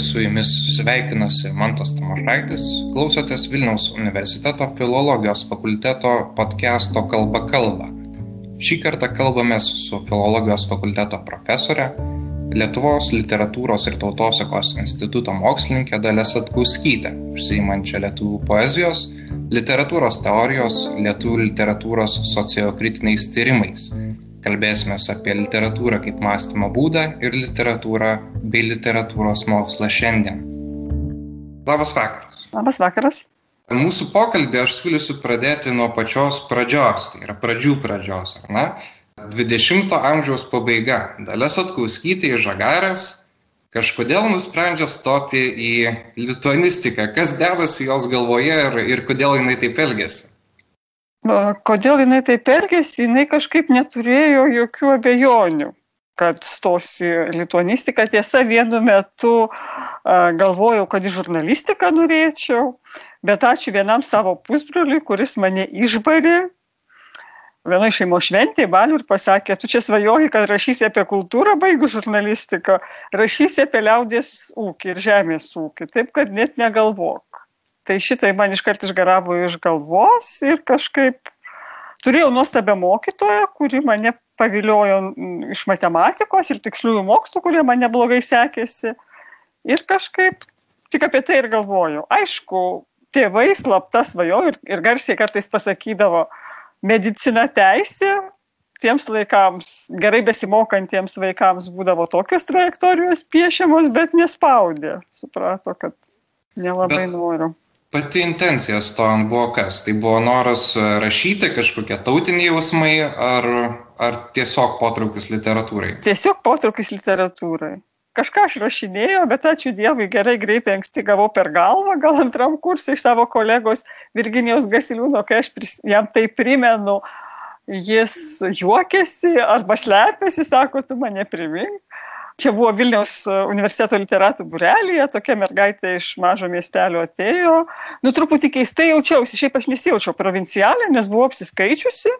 su jumis sveikinasi Mantas Tamošaitis, klausotės Vilniaus universiteto filologijos fakulteto podcast'o Kalba kalba. Šį kartą kalbamės su filologijos fakulteto profesorė, Lietuvos literatūros ir tautosakos instituto mokslininkė Dalė Satkauskytė, užsiimančia lietuvių poezijos, literatūros teorijos, lietuvių literatūros sociokritiniais tyrimais Kalbėsime apie literatūrą kaip mąstymo būdą ir literatūrą bei literatūros mokslą šiandien. Labas vakaras. Labas vakaras. Mūsų pokalbį aš siūlysiu pradėti nuo pačios pradžios, tai yra pradžių pradžios, ar ne? 20-ojo amžiaus pabaiga. Dalės atkauskytė į žagarės kažkodėl nusprendžia stoti į lituanistiką. Kas dedasi jos galvoje ir, ir kodėl jinai taip elgesi? Kodėl jinai taip elgėsi, jinai kažkaip neturėjo jokių abejonių, kad stosi lituanistiką. Tiesa, vienu metu galvojau, kad į žurnalistiką norėčiau, bet ačiū vienam savo pusbroliui, kuris mane išbarė. Viena iš šeimos šventė, balių ir pasakė, tu čia svajoji, kad rašysi apie kultūrą, baigus žurnalistiką, rašysi apie liaudės ūkį ir žemės ūkį, taip kad net negalvok. Tai šitai man iškart išgaravo iš galvos ir kažkaip turėjau nuostabią mokytoją, kuri mane paviliojo iš matematikos ir tiksliųjų mokslų, kurie man neblogai sekėsi. Ir kažkaip tik apie tai ir galvoju. Aišku, tėvai slapta svajojo ir, ir garsiai kartais pasakydavo, medicina teisė, tiems laikams, gerai besimokantiems vaikams būdavo tokios trajektorijos piešiamos, bet nespaudė. Suprato, kad nelabai bet, noriu pati intencija stojant buvo kas? Tai buvo noras e, rašyti kažkokie tautiniai jausmai ar, ar tiesiog potraukis literatūrai? Tiesiog potraukis literatūrai. Kažką aš rašinėjau, bet ačiū Dievui gerai greitai anksti gavau per galvą, gal antram kursui iš savo kolegos Virginijos Gasiliūno, kai aš pris, jam tai primenu, jis juokiasi arba slepiasi, sako, tu mane primink Čia buvo Vilniaus e, universiteto literatų burelėje, tokia mergaitė iš mažo miestelio atėjo. Nu, truputį keistai jaučiausi, šiaip aš nesijaučiau provincialė, nes buvau apsiskaičiusi.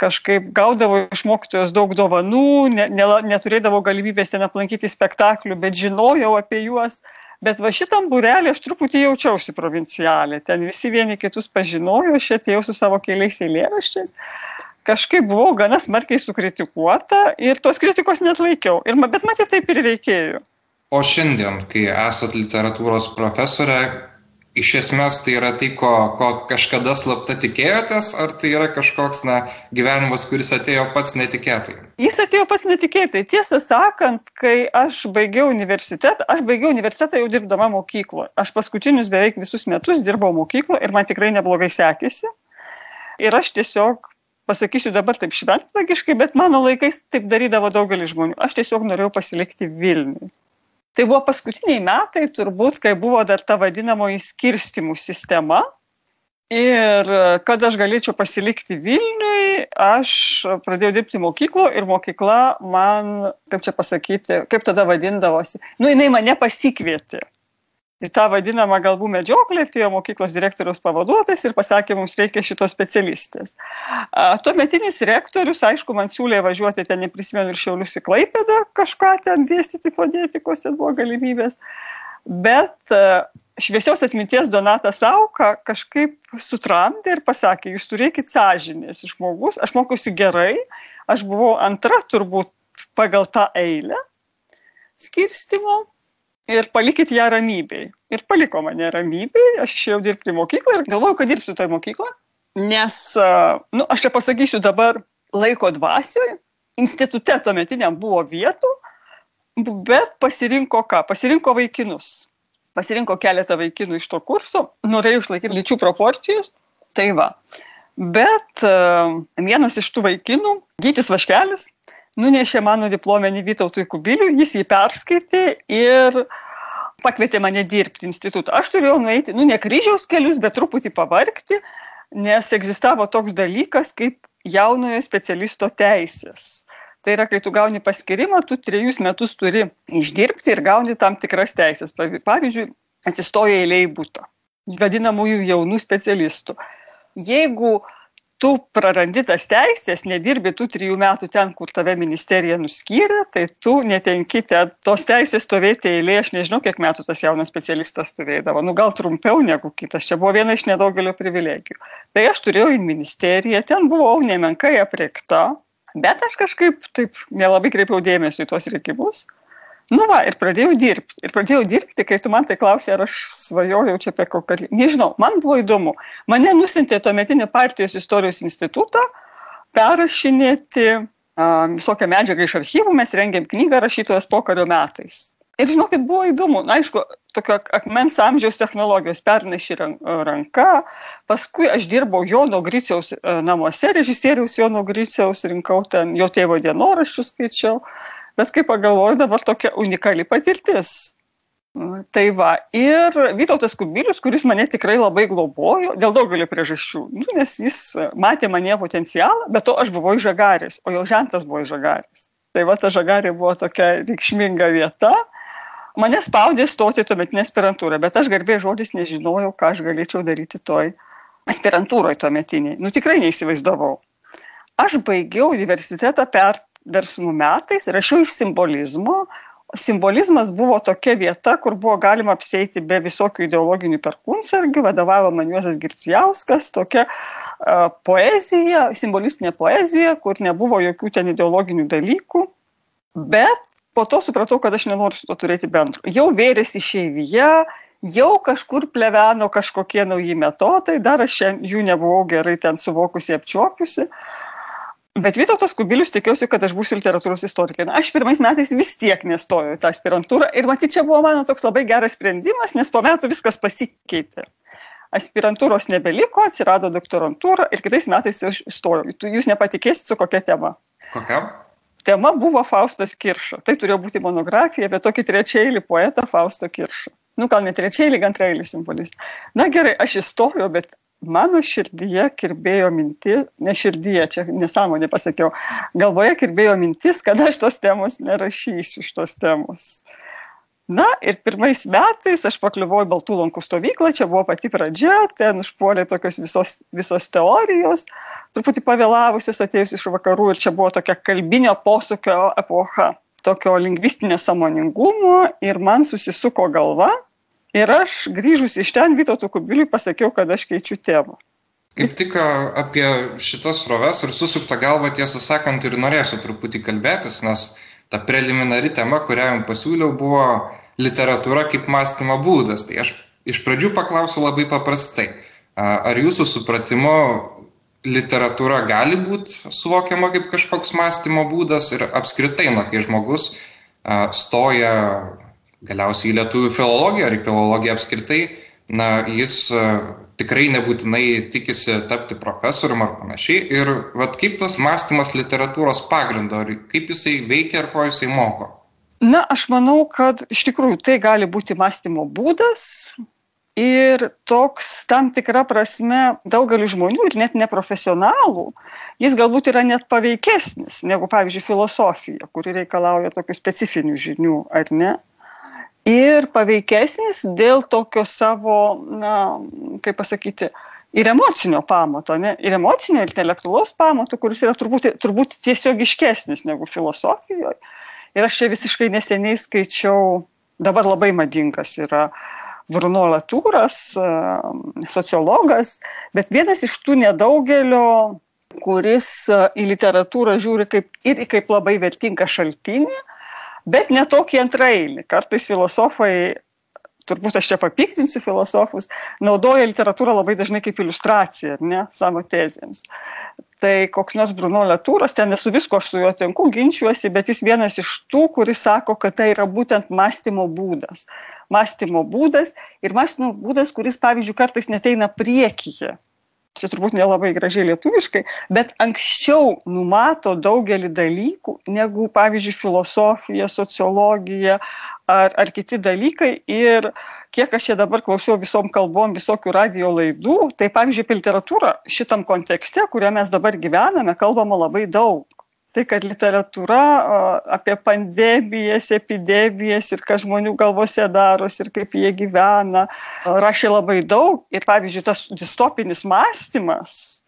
Kažkaip gaudavo iš mokytojos daug dovanų, ne, ne, neturėdavo galimybės ten aplankyti spektaklių, bet žinojau apie juos. Bet va šitam burelį aš truputį jaučiausi provincialė. Ten visi vieni kitus pažinojo, aš atėjau su savo keliais eilėraščiais kažkaip buvau gana smarkiai sukritikuota ir tos kritikos net laikiau. Ir, bet matyt, taip ir reikėjo. O šiandien, kai esat literatūros profesorė, iš esmės tai yra tai, ko, ko kažkada slapta tikėjotės, ar tai yra kažkoks na, gyvenimas, kuris atėjo pats netikėtai? Jis atėjo pats netikėtai. Tiesą sakant, kai aš baigiau universitetą, aš baigiau universitetą jau dirbdama mokykloje. Aš paskutinius beveik visus metus dirbau mokykloje ir man tikrai neblogai sekėsi. Ir aš tiesiog pasakysiu dabar taip šventvagiškai, bet mano laikais taip darydavo daugelis žmonių. Aš tiesiog norėjau pasilikti Vilniui. Tai buvo paskutiniai metai, turbūt, kai buvo dar ta vadinamoji skirstimų sistema. Ir kad aš galėčiau pasilikti Vilniui, aš pradėjau dirbti mokyklo ir mokykla man, kaip čia pasakyti, kaip tada vadindavosi, nu jinai mane pasikvietė į tą vadinamą galbų medžioklę, atėjo mokyklos direktoriaus pavaduotojas ir pasakė, mums reikia šitos specialistės. Tuometinis rektorius, aišku, man siūlė važiuoti ten, neprisimenu, ir šiaulius į Klaipėdą, kažką ten dėstyti fonetikos, ten buvo galimybės. Bet šviesios atminties Donatas Auka kažkaip sutramdė ir pasakė, jūs turėkit sąžinės žmogus, aš mokiausi gerai, aš buvau antra turbūt pagal tą eilę skirstimo ir palikit ją ramybėj. Ir paliko mane ramybėj, aš išėjau dirbti į mokyklą ir galvojau, kad dirbsiu toje mokykloje, nes, nu, aš čia pasakysiu dabar laiko dvasioje, institute tuometiniam buvo vietų, bet pasirinko ką? Pasirinko vaikinus. Pasirinko keletą vaikinų iš to kurso, norėjau išlaikyti lyčių proporcijos, tai va. Bet uh, vienas iš tų vaikinų, Gytis Vaškelis, nunešė mano diplomenį Vytautui Kubiliui, jis jį perskaitė ir pakvietė mane dirbti institutą. Aš turėjau nueiti, nu, ne kryžiaus kelius, bet truputį pavarkti, nes egzistavo toks dalykas kaip jaunojo specialisto teisės. Tai yra, kai tu gauni paskirimą, tu trejus metus turi išdirbti ir gauni tam tikras teisės. Pavyzdžiui, atsistoja eilė į būtą, vadinamųjų jaunų specialistų. Jeigu tu prarandi tas teisės, nedirbi tų trijų metų ten, kur tave ministerija nuskyrė, tai tu netenki tos teisės stovėti eilė, aš nežinau, kiek metų tas jaunas specialistas stovėdavo, nu gal trumpiau negu kitas, čia buvo viena iš nedaugelio privilegijų. Tai aš turėjau į ministeriją, ten buvau nemenkai apriekta, bet aš kažkaip taip nelabai kreipiau dėmesį į tuos reikimus. Nu va, ir pradėjau dirbti. Ir pradėjau dirbti, kai tu man tai klausai, ar aš svajojau čia apie kokią... Nežinau, man buvo įdomu. Mane nusintė tuometinį partijos istorijos institutą perrašinėti uh, visokią medžiagą iš archyvų, mes rengėm knygą rašytojas pokario metais. Ir žinokit, buvo įdomu, na aišku, tokio akmens amžiaus technologijos perneši ranka, paskui aš dirbau Jono Griciaus namuose, režisieriaus Jono Griciaus, rinkau ten jo tėvo dienoraščius skaičiau. Bet kaip pagalvoju, dabar tokia unikali patirtis. Tai va, ir Vytautas Kubilius, kuris mane tikrai labai globojo dėl daugelio priežasčių, nu, nes jis matė mane potencialą, bet to aš buvau žagaris, o jo žentas buvo žagaris. Tai va, ta žagarė buvo tokia reikšminga vieta. Mane spaudė stoti tuometinę aspirantūrą, bet aš garbė žodis nežinojau, ką aš galėčiau daryti toj aspirantūroje tuometiniai. Nu tikrai neįsivaizdavau. Aš baigiau universitetą per versmų metais rašiau iš simbolizmo. Simbolizmas buvo tokia vieta, kur buvo galima apsėti be visokių ideologinių perkunsargių, vadovavo man Juozas Gircijauskas, tokia uh, poezija, simbolistinė poezija, kur nebuvo jokių ten ideologinių dalykų, bet po to supratau, kad aš nenoriu su to turėti bendro. Jau vėrėsi išeivyje, jau kažkur pleveno kažkokie nauji metodai, dar aš jų nebuvau gerai ten suvokusi, apčiopiusi. Uh, Bet Vytautas Kubilius tikiuosi, kad aš būsiu literatūros istorikė. Na, aš pirmais metais vis tiek nestojau į tą aspirantūrą ir matyt, čia buvo mano toks labai geras sprendimas, nes po metų viskas pasikeitė. Aspirantūros nebeliko, atsirado doktorantūra ir kitais metais aš įstojau. Jūs nepatikėsit, su kokia tema. Kokia? Tema buvo Faustas Kirša. Tai turėjo būti monografija apie tokį trečiailį poetą Faustą Kiršą. Nu, gal ne trečiailį, antrailį simbolistą. Na gerai, aš įstojau, bet mano širdyje kirbėjo mintis, ne širdyje, čia nesąmonė pasakiau, galvoje kirbėjo mintis, kad aš tos temos nerašysiu iš tos temos. Na ir pirmais metais aš pakliuvau į Baltų lankų stovyklą, čia buvo pati pradžia, ten užpuolė tokios visos, visos teorijos, truputį pavėlavusios atėjus iš vakarų ir čia buvo tokia kalbinio posūkio epocha, tokio lingvistinio samoningumo ir man susisuko galva, Ir aš grįžus iš ten Vytauto Kubiliui pasakiau, kad aš keičiu tėvą. Kaip tik apie šitas roves ir susuktą galvą, tiesą sakant, ir norėsiu truputį kalbėtis, nes ta preliminari tema, kurią jums pasiūliau, buvo literatūra kaip mąstymo būdas. Tai aš iš pradžių paklausiu labai paprastai. Ar jūsų supratimu literatūra gali būti suvokiama kaip kažkoks mąstymo būdas ir apskritai, na, kai žmogus stoja galiausiai į lietuvių filologiją ar į filologiją apskritai, na, jis e, tikrai nebūtinai tikisi tapti profesorium ar panašiai. Ir vat, kaip tas mąstymas literatūros pagrindo, kaip jisai veikia ir ko jisai moko? Na, aš manau, kad iš tikrųjų tai gali būti mąstymo būdas ir toks tam tikra prasme daugelį žmonių ir net neprofesionalų, jis galbūt yra net paveikesnis negu, pavyzdžiui, filosofija, kuri reikalauja tokių specifinių žinių, ar ne? Ir paveikesnis dėl tokio savo, na, kaip pasakyti, ir emocinio pamato, ne? ir emocinio, ir intelektualaus pamato, kuris yra turbūt, turbūt tiesiogiškesnis negu filosofijoje. Ir aš čia visiškai neseniai skaičiau, dabar labai madingas yra Bruno Latūras, sociologas, bet vienas iš tų nedaugelio, kuris į literatūrą žiūri kaip, ir kaip labai vertingą šaltinį, bet ne tokį antraeilį. Kartais filosofai, turbūt aš čia papiktinsiu filosofus, naudoja literatūrą labai dažnai kaip iliustraciją, ne, savo tezėms. Tai koks nors Bruno Latūras, ten esu visko, aš su juo tenku, ginčiuosi, bet jis vienas iš tų, kuris sako, kad tai yra būtent mąstymo būdas. Mąstymo būdas ir mąstymo būdas, kuris, pavyzdžiui, kartais neteina priekyje čia turbūt nelabai gražiai lietuviškai, bet anksčiau numato daugelį dalykų, negu, pavyzdžiui, filosofija, sociologija ar, ar kiti dalykai. Ir kiek aš čia dabar klausiau visom kalbom, visokių radio laidų, tai, pavyzdžiui, apie literatūrą šitam kontekste, kuriame mes dabar gyvename, kalbama labai daug tai kad literatūra apie pandemijas, epidemijas ir kas žmonių galvose darosi ir kaip jie gyvena, rašė labai daug. Ir pavyzdžiui, tas distopinis mąstymas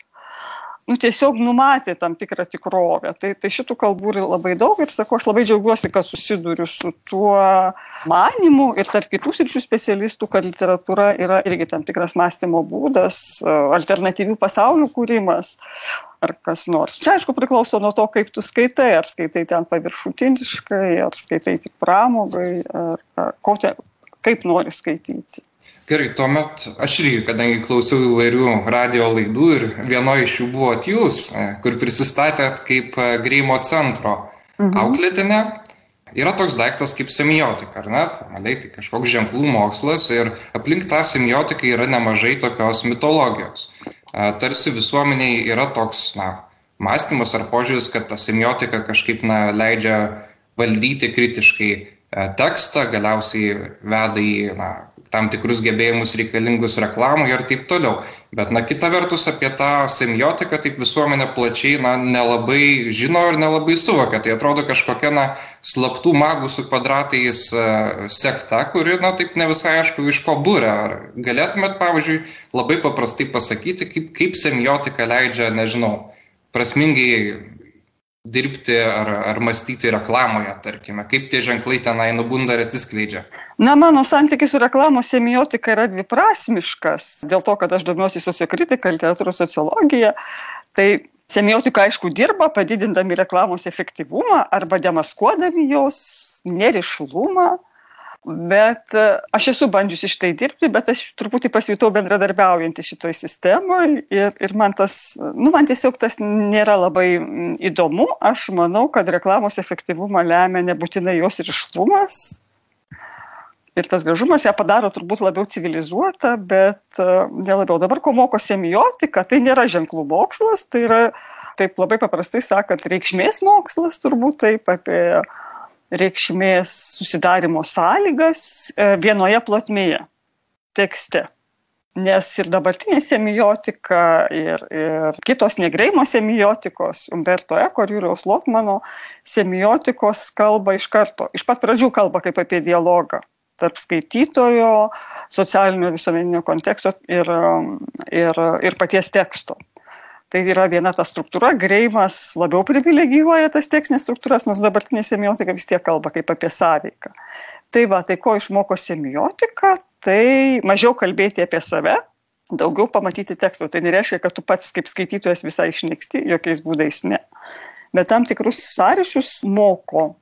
nu, tiesiog numatė tam tikrą tikrovę. Tai, tai šitų kalbų yra labai daug ir sakau, aš labai džiaugiuosi, kad susiduriu su tuo manimu ir tarp kitų sričių specialistų, kad literatūra yra irgi tam tikras mąstymo būdas, alternatyvių pasaulių kūrimas ar kas nors. Čia aišku priklauso nuo to, kaip tu skaitai, ar skaitai ten paviršutiniškai, ar skaitai tik pramogai, ar, ar te, kaip nori skaityti. Gerai, tuomet aš irgi, kadangi klausiau įvairių radio laidų ir vienoje iš jų buvot jūs, e, kur prisistatėt kaip e, Greimo centro mhm. auklėtinė, yra toks daiktas kaip semiotika, ar ne? Formaliai tai kažkoks ženklų mokslas ir aplink tą semiotiką yra nemažai tokios mitologijos. E, tarsi visuomeniai yra toks, na, mąstymas ar požiūris, kad ta semiotika kažkaip, na, leidžia valdyti kritiškai tekstą, galiausiai veda į, na, tam tikrus gebėjimus reikalingus reklamai ir taip toliau. Bet, na, kita vertus, apie tą semiotiką taip visuomenė plačiai, na, nelabai žino ir nelabai suvokia. Tai atrodo kažkokia, na, slaptų magų su kvadratais uh, sekta, kuri, na, taip ne visai aišku, iš ko būrė. Ar galėtumėt, pavyzdžiui, labai paprastai pasakyti, kaip, kaip semiotika leidžia, nežinau, prasmingai dirbti ar, ar mąstyti reklamoje, tarkime, kaip tie ženklai tenai nubunda ir atsiskleidžia? Na, mano santykis su reklamos semiotika yra dviprasmiškas, dėl to, kad aš domiuosi sociokritika, literatūros sociologija. Tai semiotika, aišku, dirba, padidindami reklamos efektyvumą arba demaskuodami jos nerišlumą bet e, aš esu bandžiusi šitai dirbti, bet aš truputį pasijutau bendradarbiaujantį šitoj sistemoje ir, ir man tas, nu, man tiesiog tas nėra labai įdomu. Aš manau, kad reklamos efektyvumą lemia nebūtinai jos ryšlumas. Ir tas gražumas ją padaro turbūt labiau civilizuotą, bet uh, nelabiau. Dabar, ko moko semiotika, tai nėra ženklų mokslas, tai yra, taip labai paprastai sakant, reikšmės mokslas, turbūt taip apie reikšmės susidarimo sąlygas e, vienoje plotmėje tekste. Nes ir dabartinė semiotika, ir, ir kitos negreimo semiotikos, Umberto Eko ir Jūriaus Lotmano semiotikos kalba iš karto, iš pat pradžių kalba kaip apie dialogą tarp skaitytojo, socialinio visuomeninio konteksto ir, ir, ir paties teksto. Tai yra viena ta struktūra, greimas labiau privilegijuoja tas tekstinės struktūras, nors dabartinė semiotika vis tiek kalba kaip apie sąveiką. Tai va, tai ko išmoko semiotika, tai mažiau kalbėti apie save, daugiau pamatyti tekstų. Tai nereiškia, kad tu pats kaip skaitytojas visai išnyksti, jokiais būdais ne. Bet tam tikrus sąryšius moko,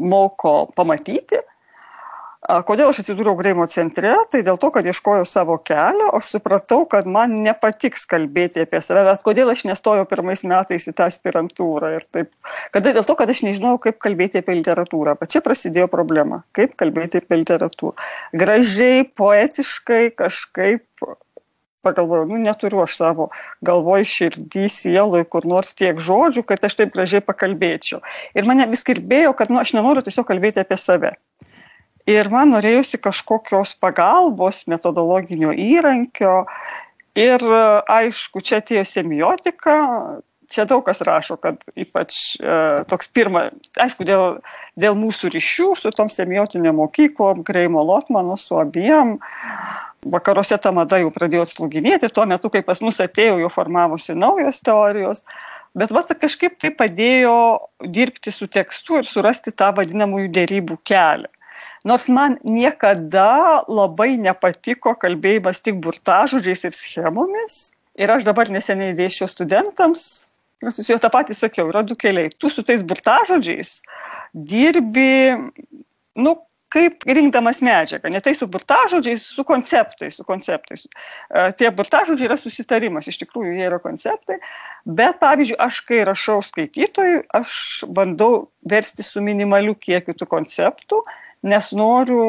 moko pamatyti Kodėl aš atsidūriau Greimo centre? Tai dėl to, kad ieškojau savo kelio, aš supratau, kad man nepatiks kalbėti apie save, bet kodėl aš nestojau pirmais metais į tą aspirantūrą. Ir taip, kada dėl to, kad aš nežinojau, kaip kalbėti apie literatūrą. Bet čia prasidėjo problema, kaip kalbėti apie literatūrą. Gražiai, poetiškai, kažkaip pagalvojau, nu neturiu aš savo galvoj, širdį, sieloj, kur nors tiek žodžių, kad aš taip gražiai pakalbėčiau. Ir mane vis kirbėjo, kad nu, aš nenoriu tiesiog kalbėti apie save ir man norėjosi kažkokios pagalbos, metodologinio įrankio. Ir aišku, čia atėjo semiotika, čia daug kas rašo, kad ypač e, toks pirma, aišku, dėl, dėl mūsų ryšių su tom semiotinėm mokyklom, Greimo Lotmanu, su abiem, vakaruose ta mada jau pradėjo atslūginėti, tuo metu, kai pas mus atėjo, jau formavosi naujos teorijos, bet va kažkaip tai padėjo dirbti su tekstu ir surasti tą vadinamųjų dėrybų kelią. Nors man niekada labai nepatiko kalbėjimas tik burtažodžiais ir schemomis. Ir aš dabar neseniai dėšiu studentams. Aš jau tą patį sakiau, yra du keliai. Tu su tais burtažodžiais dirbi, nu, kaip rinkdamas medžiagą, ne tai su burtažodžiais, su konceptais, su konceptais. E, tie burtažodžiai yra susitarimas, iš tikrųjų jie yra konceptai, bet pavyzdžiui, aš kai rašau skaitytojui, aš bandau versti su minimaliu kiekiu tų konceptų, nes noriu,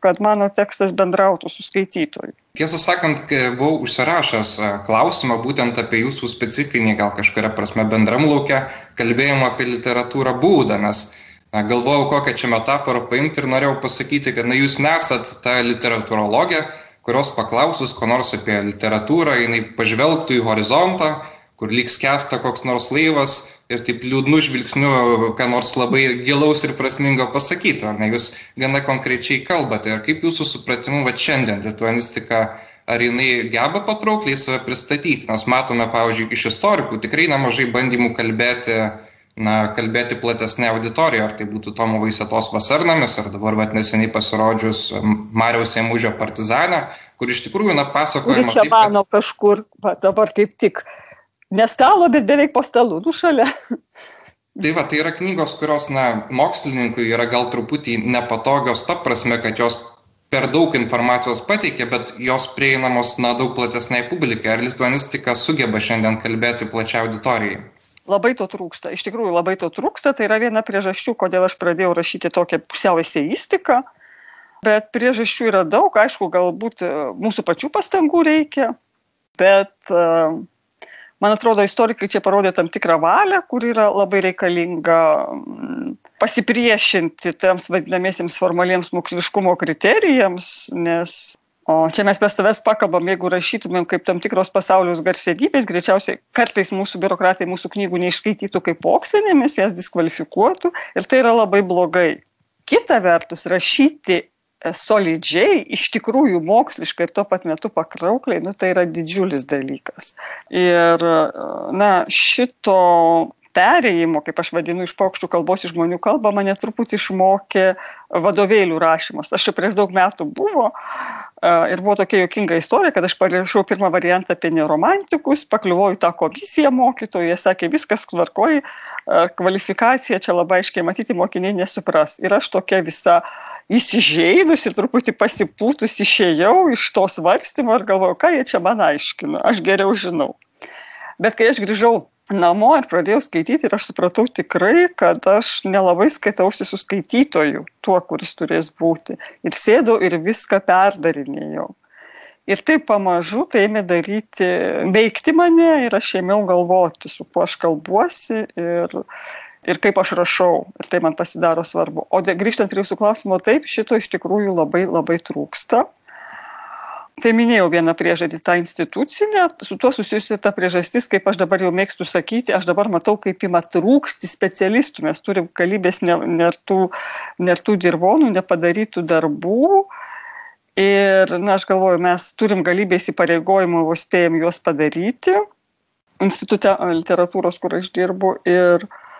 kad mano tekstas bendrautų su skaitytoju. Tiesą sakant, buvau užsirašęs e, klausimą būtent apie jūsų specifinį, gal kažkuria prasme bendram laukia, kalbėjimo apie literatūrą būdą, nes na, galvojau, kokią čia metaforą paimti ir norėjau pasakyti, kad na, jūs nesat ta literatūrologė, kurios paklausus ko nors apie literatūrą, jinai pažvelgtų į horizontą, kur lyg skęsta koks nors laivas ir taip liūdnų žvilgsnių, ką nors labai gilaus ir prasmingo pasakytų, ar ne, jūs gana konkrečiai kalbate. Ir kaip jūsų supratimu, va šiandien lituanistika ar jinai geba patraukliai save pristatyti, nes matome, pavyzdžiui, iš istorikų tikrai nemažai bandymų kalbėti, na, kalbėti platesnė auditorija, ar tai būtų Tomo Vaisetos vasarnamis, ar dabar vat neseniai pasirodžius Mariaus Emužio partizanę, kur iš tikrųjų, na, pasakojama. Ir čia mano kad... kažkur, va, dabar kaip tik, ne stalo, bet beveik po stalu, du šalia. Tai va, tai yra knygos, kurios, na, mokslininkui yra gal truputį nepatogios ta prasme, kad jos per daug informacijos pateikia, bet jos prieinamos, na, daug platesniai publikai. Ar lituanistika sugeba šiandien kalbėti plačiai auditorijai? Labai to trūksta, iš tikrųjų labai to trūksta, tai yra viena priežasčių, kodėl aš pradėjau rašyti tokią pusiau eseistiką, bet priežasčių yra daug, aišku, galbūt e, mūsų pačių pastangų reikia, bet uh, man atrodo, istorikai čia parodė tam tikrą valią, kur yra labai reikalinga pasipriešinti tiems vadinamiesiems formaliems moksliškumo kriterijams, nes o čia mes pas tavęs pakalbam, jeigu rašytumėm kaip tam tikros pasaulios garsiedybės, greičiausiai kartais mūsų biurokratai mūsų knygų neišskaitytų kaip mokslinėmis, jas diskvalifikuotų ir tai yra labai blogai. Kita vertus, rašyti solidžiai, iš tikrųjų moksliškai ir tuo pat metu pakraukliai, nu, tai yra didžiulis dalykas. Ir na, šito perėjimo, kaip aš vadinu, iš paukščių kalbos į žmonių kalbą, mane truputį išmokė vadovėlių rašymas. Aš čia prieš daug metų buvo ir buvo tokia jokinga istorija, kad aš parašiau pirmą variantą apie neromantikus, pakliuvau į tą komisiją mokytojų, jie sakė, viskas tvarkoji, kvalifikacija čia labai aiškiai matyti, mokiniai nesupras. Ir aš tokia visa įsižeidus ir truputį pasipūtus išėjau iš to svarstymo ir galvojau, ką jie čia man aiškino, aš geriau žinau. Bet kai aš grįžau namo ir pradėjau skaityti ir aš supratau tikrai, kad aš nelabai skaitausi su skaitytoju, tuo, kuris turės būti. Ir sėdau ir viską perdarinėjau. Ir taip pamažu tai ėmė daryti, veikti mane ir aš ėmiau galvoti, su kuo aš kalbuosi ir, ir kaip aš rašau. Ir tai man pasidaro svarbu. O grįžtant prie jūsų klausimo, taip, šito iš tikrųjų labai labai trūksta. Tai minėjau vieną priežastį, tą institucinę, su tuo susijusi ta priežastis, kaip aš dabar jau mėgstu sakyti, aš dabar matau, kaip ima trūksti specialistų, mes turim kalybės nertų, nertų dirbonų, nepadarytų darbų. Ir, na, aš galvoju, mes turim galybės įpareigojimų, vos spėjom juos padaryti institute literatūros, kur aš dirbu. Ir, uh,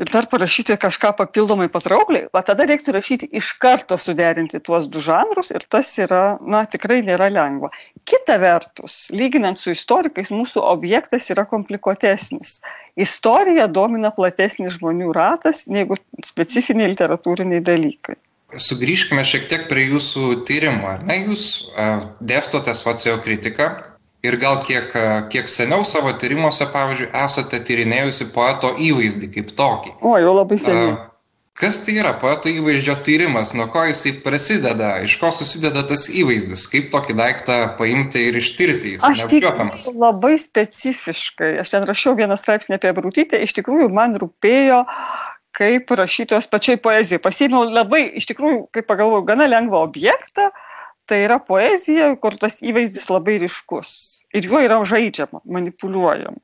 ir dar parašyti kažką papildomai patraukliai, va tada reiktų rašyti iš karto suderinti tuos du žanrus ir tas yra, na, tikrai nėra lengva. Kita vertus, lyginant su istorikais, mūsų objektas yra komplikuotesnis. Istorija domina platesnis žmonių ratas negu specifiniai literatūriniai dalykai. Sugrįžkime šiek tiek prie jūsų tyrimo. Na, jūs uh, dėstote sociokritiką, ir gal kiek, kiek seniau savo tyrimuose, pavyzdžiui, esate tyrinėjusi poeto įvaizdį kaip tokį. O, jau labai seniai. Kas tai yra poeto įvaizdžio tyrimas, nuo ko jisai prasideda, iš ko susideda tas įvaizdis, kaip tokį daiktą paimti ir ištirti, jis neapčiuopiamas. Labai specifiškai, aš ten rašiau vieną straipsnį apie Brūtytę, iš tikrųjų man rūpėjo kaip rašytojas pačiai poezijai. Pasėmiau labai, iš tikrųjų, kaip pagalvojau, gana lengvą objektą, tai yra poezija, kur tas įvaizdis labai ryškus. Ir juo yra žaidžiama, manipuliuojama.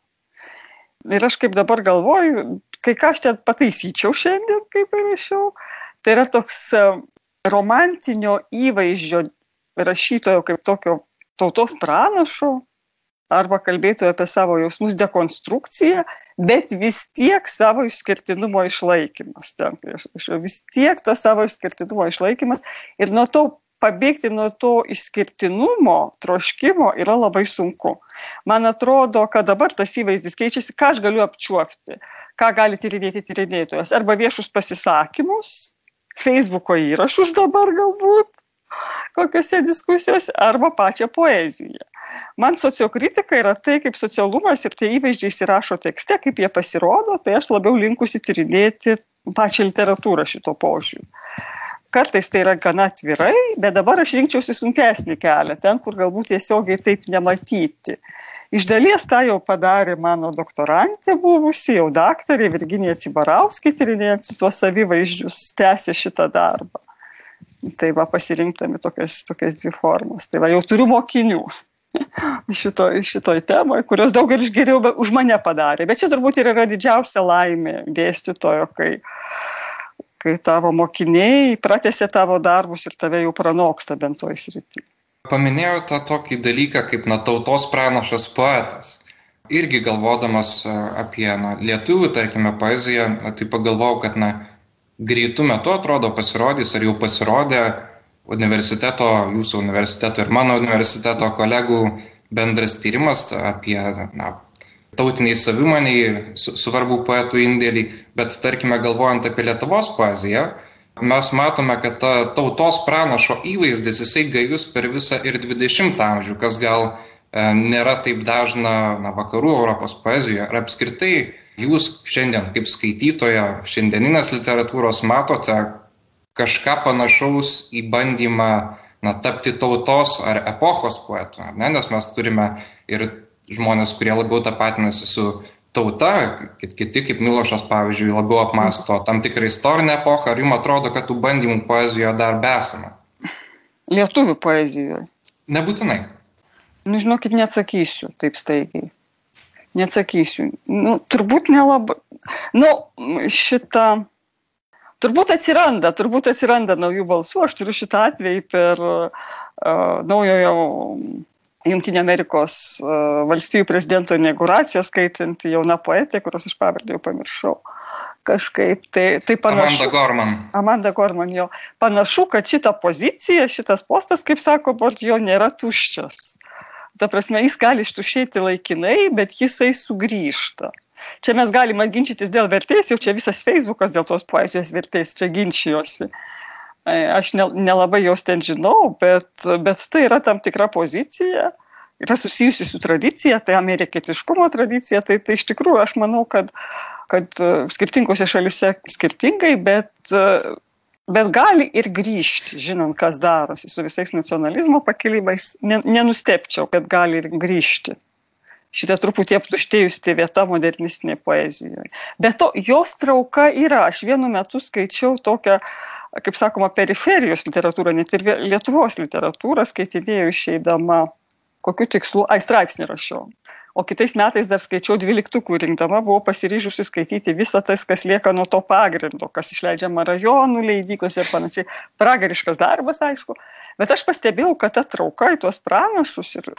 Ir aš kaip dabar galvoju, kai ką aš ten pataisyčiau šiandien, kaip ir rašiau, tai yra toks e, romantinio įvaizdžio rašytojo kaip tokio tautos pranašo, arba kalbėtų apie savo jausmus dekonstrukciją, bet vis tiek savo išskirtinumo išlaikymas. Ten, vis tiek to savo išskirtinumo išlaikymas ir nuo to pabėgti nuo to išskirtinumo, troškimo yra labai sunku. Man atrodo, kad dabar tas įvaizdis keičiasi, ką aš galiu apčiuopti, ką gali tyrinėti tyrinėtojas. Arba viešus pasisakymus, Facebooko įrašus dabar galbūt, kokiuose diskusijose, arba pačią poeziją. Man sociokritika yra tai, kaip socialumas ir tie įvaizdžiai įsirašo tekste, kaip jie pasirodo, tai aš labiau linkusi tyrinėti pačią literatūrą šito požiūriu kartais tai yra gana atvirai, bet dabar aš rinkčiausi sunkesnį kelią, ten, kur galbūt tiesiogiai taip nematyti. Iš dalies tą jau padarė mano doktorantė buvusi, jau daktarė Virginija Cibarauskė, tyrinėjant tuos savivaizdžius, tęsė šitą darbą. Tai va pasirinktami tokias, tokias dvi formas. Tai va jau turiu mokinių šito, šitoj temoje, kurios daug ir geriau už mane padarė. Bet čia turbūt ir yra didžiausia laimė dėstytojo, kai kai tavo mokiniai pratęsia tavo darbus ir tave jau pranoksta bent toj srity. paminėjau tą tokį dalyką kaip na, tautos pranašas poetas. Irgi galvodamas e, apie na, lietuvių, tarkime, poeziją, tai pagalvojau, kad na, greitų metų atrodo pasirodys ar jau pasirodė universiteto, jūsų universiteto ir mano universiteto kolegų bendras tyrimas apie na, tautiniai savimoniai svarbų poetų indėlį, bet tarkime galvojant apie Lietuvos poeziją, mes matome, kad ta tautos pranašo įvaizdis jisai gajus per visą ir 20 amžių, kas gal e, nėra taip dažna na, vakarų Europos poezijoje. Ir apskritai jūs šiandien kaip skaitytoja šiandieninės literatūros matote kažką panašaus į bandymą na, tapti tautos ar epochos poetu, ne? nes mes turime ir žmonės, kurie labiau tapatinasi su tauta, kiti kaip Milošas, pavyzdžiui, labiau apmasto tam tikrą istorinę epochą, ar jums atrodo, kad tų bandymų poezijoje dar besama? Lietuvių poezijoje. Nebūtinai. Nu, žinokit, neatsakysiu taip staigiai. Neatsakysiu. Nu, turbūt nelabai. Nu, šitą. Turbūt atsiranda, turbūt atsiranda naujų balsų. Aš turiu šitą atvejį per uh, naujojo Junktinė Amerikos uh, valstybių prezidento inauguraciją skaitant jauna poetė, kurios aš pavardę jau pamiršau. Kažkaip tai, tai panašu. Amanda Gorman. Amanda Gorman jo. Panašu, kad šita pozicija, šitas postas, kaip sako Bordjo, nėra tuščias. Ta prasme, jis gali ištušėti laikinai, bet jisai sugrįžta. Čia mes galime ginčytis dėl vertės, jau čia visas Facebookas dėl tos poezijos vertės čia ginčijosi. Aš nelabai jos ten žinau, bet, bet tai yra tam tikra pozicija, yra susijusi su tradicija, tai amerikietiškumo tradicija, tai, tai iš tikrųjų aš manau, kad, kad e, skirtingose šalise skirtingai, bet, e, bet gali ir grįžti, žinant, kas darosi su visais nacionalizmo pakilimais, nenustepčiau, kad gali ir grįžti šitą truputį aptuštėjusi vieta modernistinėje poezijoje. Bet to jos trauka yra. Aš vienu metu skaičiau tokią, kaip sakoma, periferijos literatūrą, net ir Lietuvos literatūrą skaitinėjau išeidama, kokiu tikslu, ai straipsnį rašiau. O kitais metais dar skaičiau dvyliktukų rinkdama, buvau pasiryžusi skaityti visą tas, kas lieka nuo to pagrindo, kas išleidžiama rajonų leidyklos ir panašiai. Pragariškas darbas, aišku. Bet aš pastebėjau, kad ta trauka į tuos pranašus ir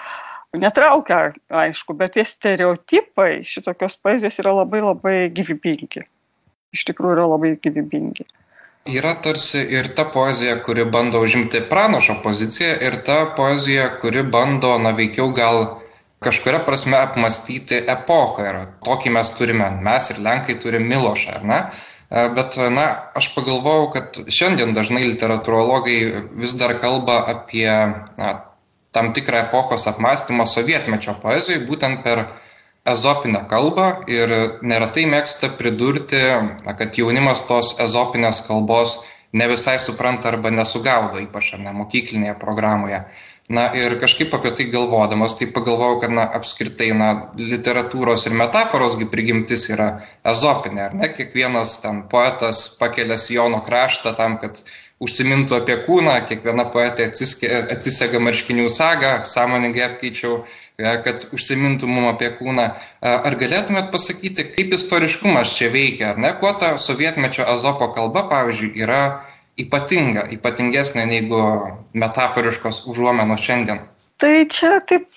netraukia, aišku, bet tie stereotipai šitokios poezijos yra labai labai gyvybingi. Iš tikrųjų yra labai gyvybingi. Yra tarsi ir ta poezija, kuri bando užimti pranašo poziciją, ir ta poezija, kuri bando, na veikiau gal kažkuria prasme apmastyti epochą. Ir tokį mes turime, mes ir Lenkai turime Milošą, ar ne? Bet, na, aš pagalvojau, kad šiandien dažnai literatūrologai vis dar kalba apie na, tam tikrą epochos apmąstymą sovietmečio poezijai būtent per ezopinę kalbą ir neretai mėgsta pridurti, kad jaunimas tos ezopinės kalbos ne visai supranta arba nesugaudo, ypač ne mokyklinėje programoje. Na ir kažkaip apie tai galvodamas, tai pagalvojau, kad na, apskritai na, literatūros ir metaforosgi prigimtis yra ezopinė, ar ne? Kiekvienas ten poetas pakelia Jono kraštą tam, kad užsimintų apie kūną, kiekviena poetė atsisega marškinių sagą, sąmoningai apkeičiau, e, kad užsimintų mum apie kūną. E, ar galėtumėt pasakyti, kaip istoriškumas čia veikia, ar ne, kuo ta sovietmečio azopo kalba, pavyzdžiui, yra ypatinga, ypatingesnė negu metaforiškos užuomenos šiandien? Tai čia taip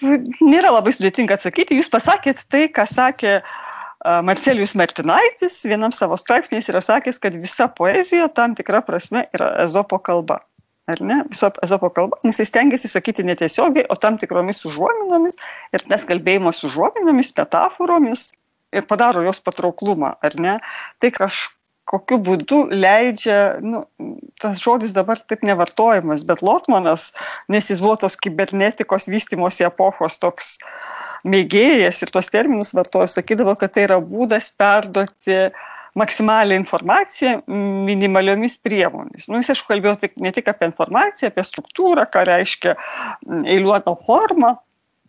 nėra labai sudėtinga atsakyti. Jūs pasakėt tai, ką sakė uh, Marcelijus Martinaitis vienam savo straipsnės yra sakęs, kad visa poezija tam tikra prasme yra ezopo kalba. Ar ne? Viso ezopo kalba. Jis stengiasi sakyti netiesiogiai, o tam tikromis užuominomis ir tas kalbėjimas užuominomis, metaforomis ir padaro jos patrauklumą, ar ne? Tai kažkokiu būdu leidžia, nu, tas žodis dabar taip nevartojamas, bet Lotmanas, nes jis buvo tos kibernetikos vystimosi epochos toks uh, mėgėjas ir tuos terminus vartojo, sakydavo, kad tai yra būdas perduoti maksimalią informaciją minimaliomis priemonėmis. Nu, jis, aišku, kalbėjo tik, ne tik apie informaciją, apie struktūrą, ką reiškia eiliuota forma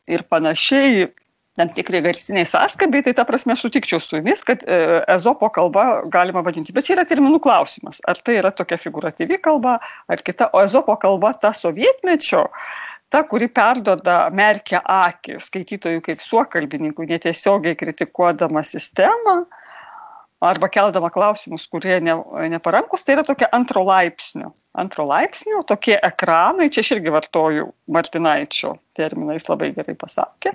ir panašiai, tam tikri garsiniai sąskabiai, tai ta prasme sutikčiau su jumis, kad ezopo kalba galima vadinti. Bet čia yra terminų klausimas. Ar tai yra tokia figuratyvi kalba, ar kita. O ezopo kalba ta sovietmečio ta, kuri perdoda, merkia akį skaitytojų kaip suokalbininkų, netiesiogiai kritikuodama sistemą, arba keldama klausimus, kurie ne, neparankus, tai yra tokia antro laipsnio. Antro laipsnio, tokie ekranai, čia aš irgi vartoju Martinaičio terminą, jis labai gerai pasakė.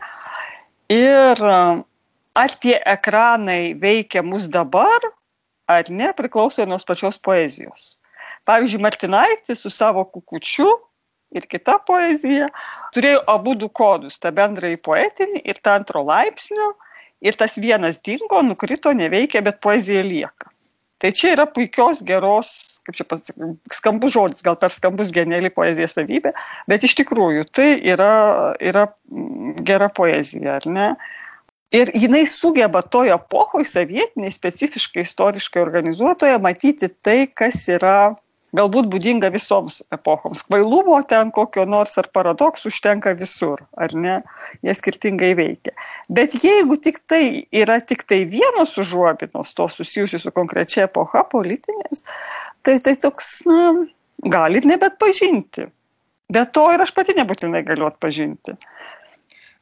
Ir ar tie ekranai veikia mus dabar, ar ne, priklauso nuo pačios poezijos. Pavyzdžiui, Martinaitis su savo kukučiu ir kita poezija turėjo abu du kodus, tą bendrąjį poetinį ir tą antro laipsnio ir tas vienas dingo, nukrito, neveikia, bet poezija lieka. Tai čia yra puikios, geros, kaip čia pasakyti, skambus žodis, gal per skambus geniali poezija savybė, bet iš tikrųjų tai yra, yra gera poezija, ar ne? Ir jinai sugeba toje epochoje, sovietiniai, specifiškai istoriškai organizuotoje, matyti tai, kas yra galbūt būdinga visoms epochoms. Kvailumo ten kokio nors ar paradoksų užtenka visur, ar ne? Jie skirtingai veikia. Bet jeigu tik tai yra tik tai vienos užuobinos, to susijusios su konkrečia epocha politinės, tai tai toks, na, gali ir nebet pažinti. Bet to ir aš pati nebūtinai galiu atpažinti.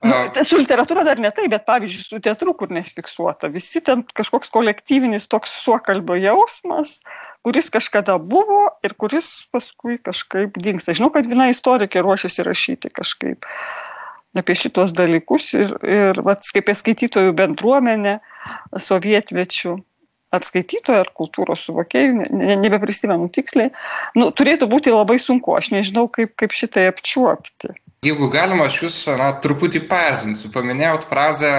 Nu, su literatūra dar ne tai, bet pavyzdžiui, su teatru, kur nefiksuota, visi ten kažkoks kolektyvinis toks suokalbio jausmas, kuris kažkada buvo ir kuris paskui kažkaip dinksta. Žinau, kad viena istorikė ruošiasi rašyti kažkaip apie šitos dalykus ir, ir vat, kaip skaitytojų bendruomenę sovietmečių ar skaitytojų, ar kultūros suvokėjų, ne, ne, nebeprisimenu tiksliai, nu, turėtų būti labai sunku, aš nežinau, kaip, kaip šitai apčiuopti. Jeigu galima, aš jūs, na, truputį perzinsiu. Paminėjot frazę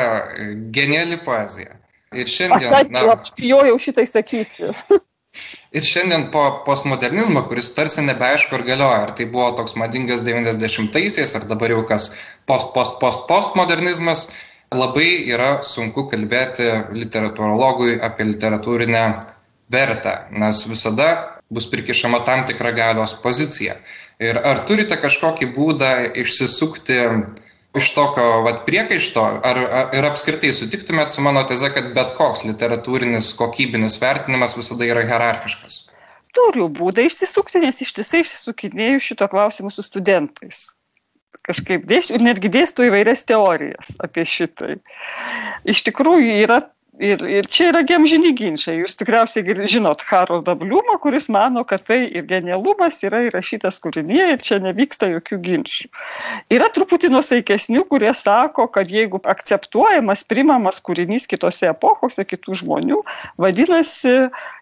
geniali poezija. Ir šiandien... Na, bijojau šitai sakyti. Ir šiandien po postmodernizmo, kuris tarsi nebeaišku ar galioja, ar tai buvo toks madingas 90-aisiais, ar dabar jau kas post, post, post, postmodernizmas, labai yra sunku kalbėti literatūrologui apie literatūrinę vertę, nes visada bus prikišama tam tikra galios pozicija. Ir ar turite kažkokį būdą išsisukti iš tokio vat, priekaišto, ar, ar ir apskritai sutiktumėt su mano teze, kad bet koks literatūrinis kokybinis vertinimas visada yra hierarchiškas? Turiu būdą išsisukti, nes ištisai išsisukinėjau šito klausimu su studentais kažkaip dėsiu ir netgi dėstu įvairias teorijas apie šitai. Iš tikrųjų yra Ir, ir čia yra gemžini ginčiai. Jūs tikriausiai žinot Haroldą Bliumą, kuris mano, kad tai ir genialumas yra įrašytas kūrinyje ir čia nevyksta jokių ginčių. Yra truputį nusaikesnių, kurie sako, kad jeigu akceptuojamas, primamas kūrinys kitose epochose, kitų žmonių, vadinasi,